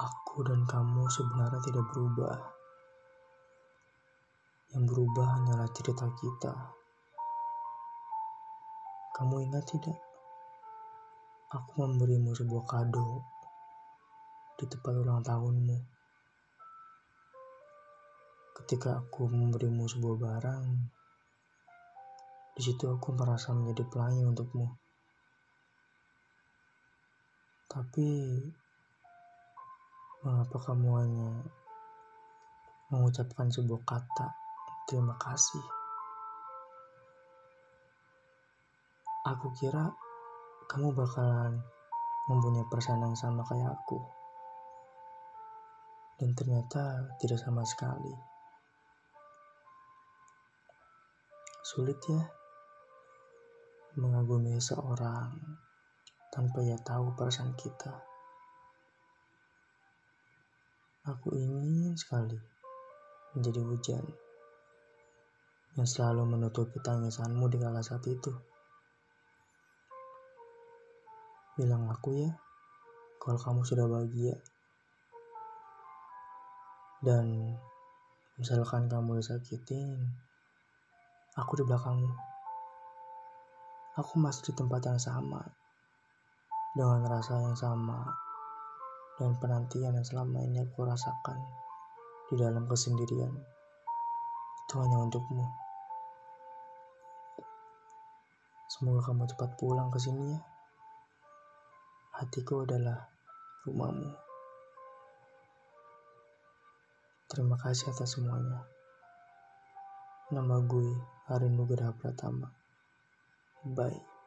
Aku dan kamu sebenarnya tidak berubah. Yang berubah hanyalah cerita kita. Kamu ingat tidak? Aku memberimu sebuah kado di tepat ulang tahunmu. Ketika aku memberimu sebuah barang, di situ aku merasa menjadi pelangi untukmu. Tapi Mengapa kamu hanya mengucapkan sebuah kata terima kasih? Aku kira kamu bakalan mempunyai perasaan yang sama kayak aku. Dan ternyata tidak sama sekali. Sulit ya mengagumi seorang tanpa ia tahu perasaan kita. Aku ingin sekali menjadi hujan yang selalu menutupi tangisanmu di kala saat itu. Bilang aku ya, kalau kamu sudah bahagia. Dan misalkan kamu disakitin, aku di belakangmu. Aku masih di tempat yang sama, dengan rasa yang sama, dan penantian yang selama ini aku rasakan di dalam kesendirian itu hanya untukmu. Semoga kamu cepat pulang ke sini ya. Hatiku adalah rumahmu. Terima kasih atas semuanya. Nama gue Harin Nugraha Pratama. Bye.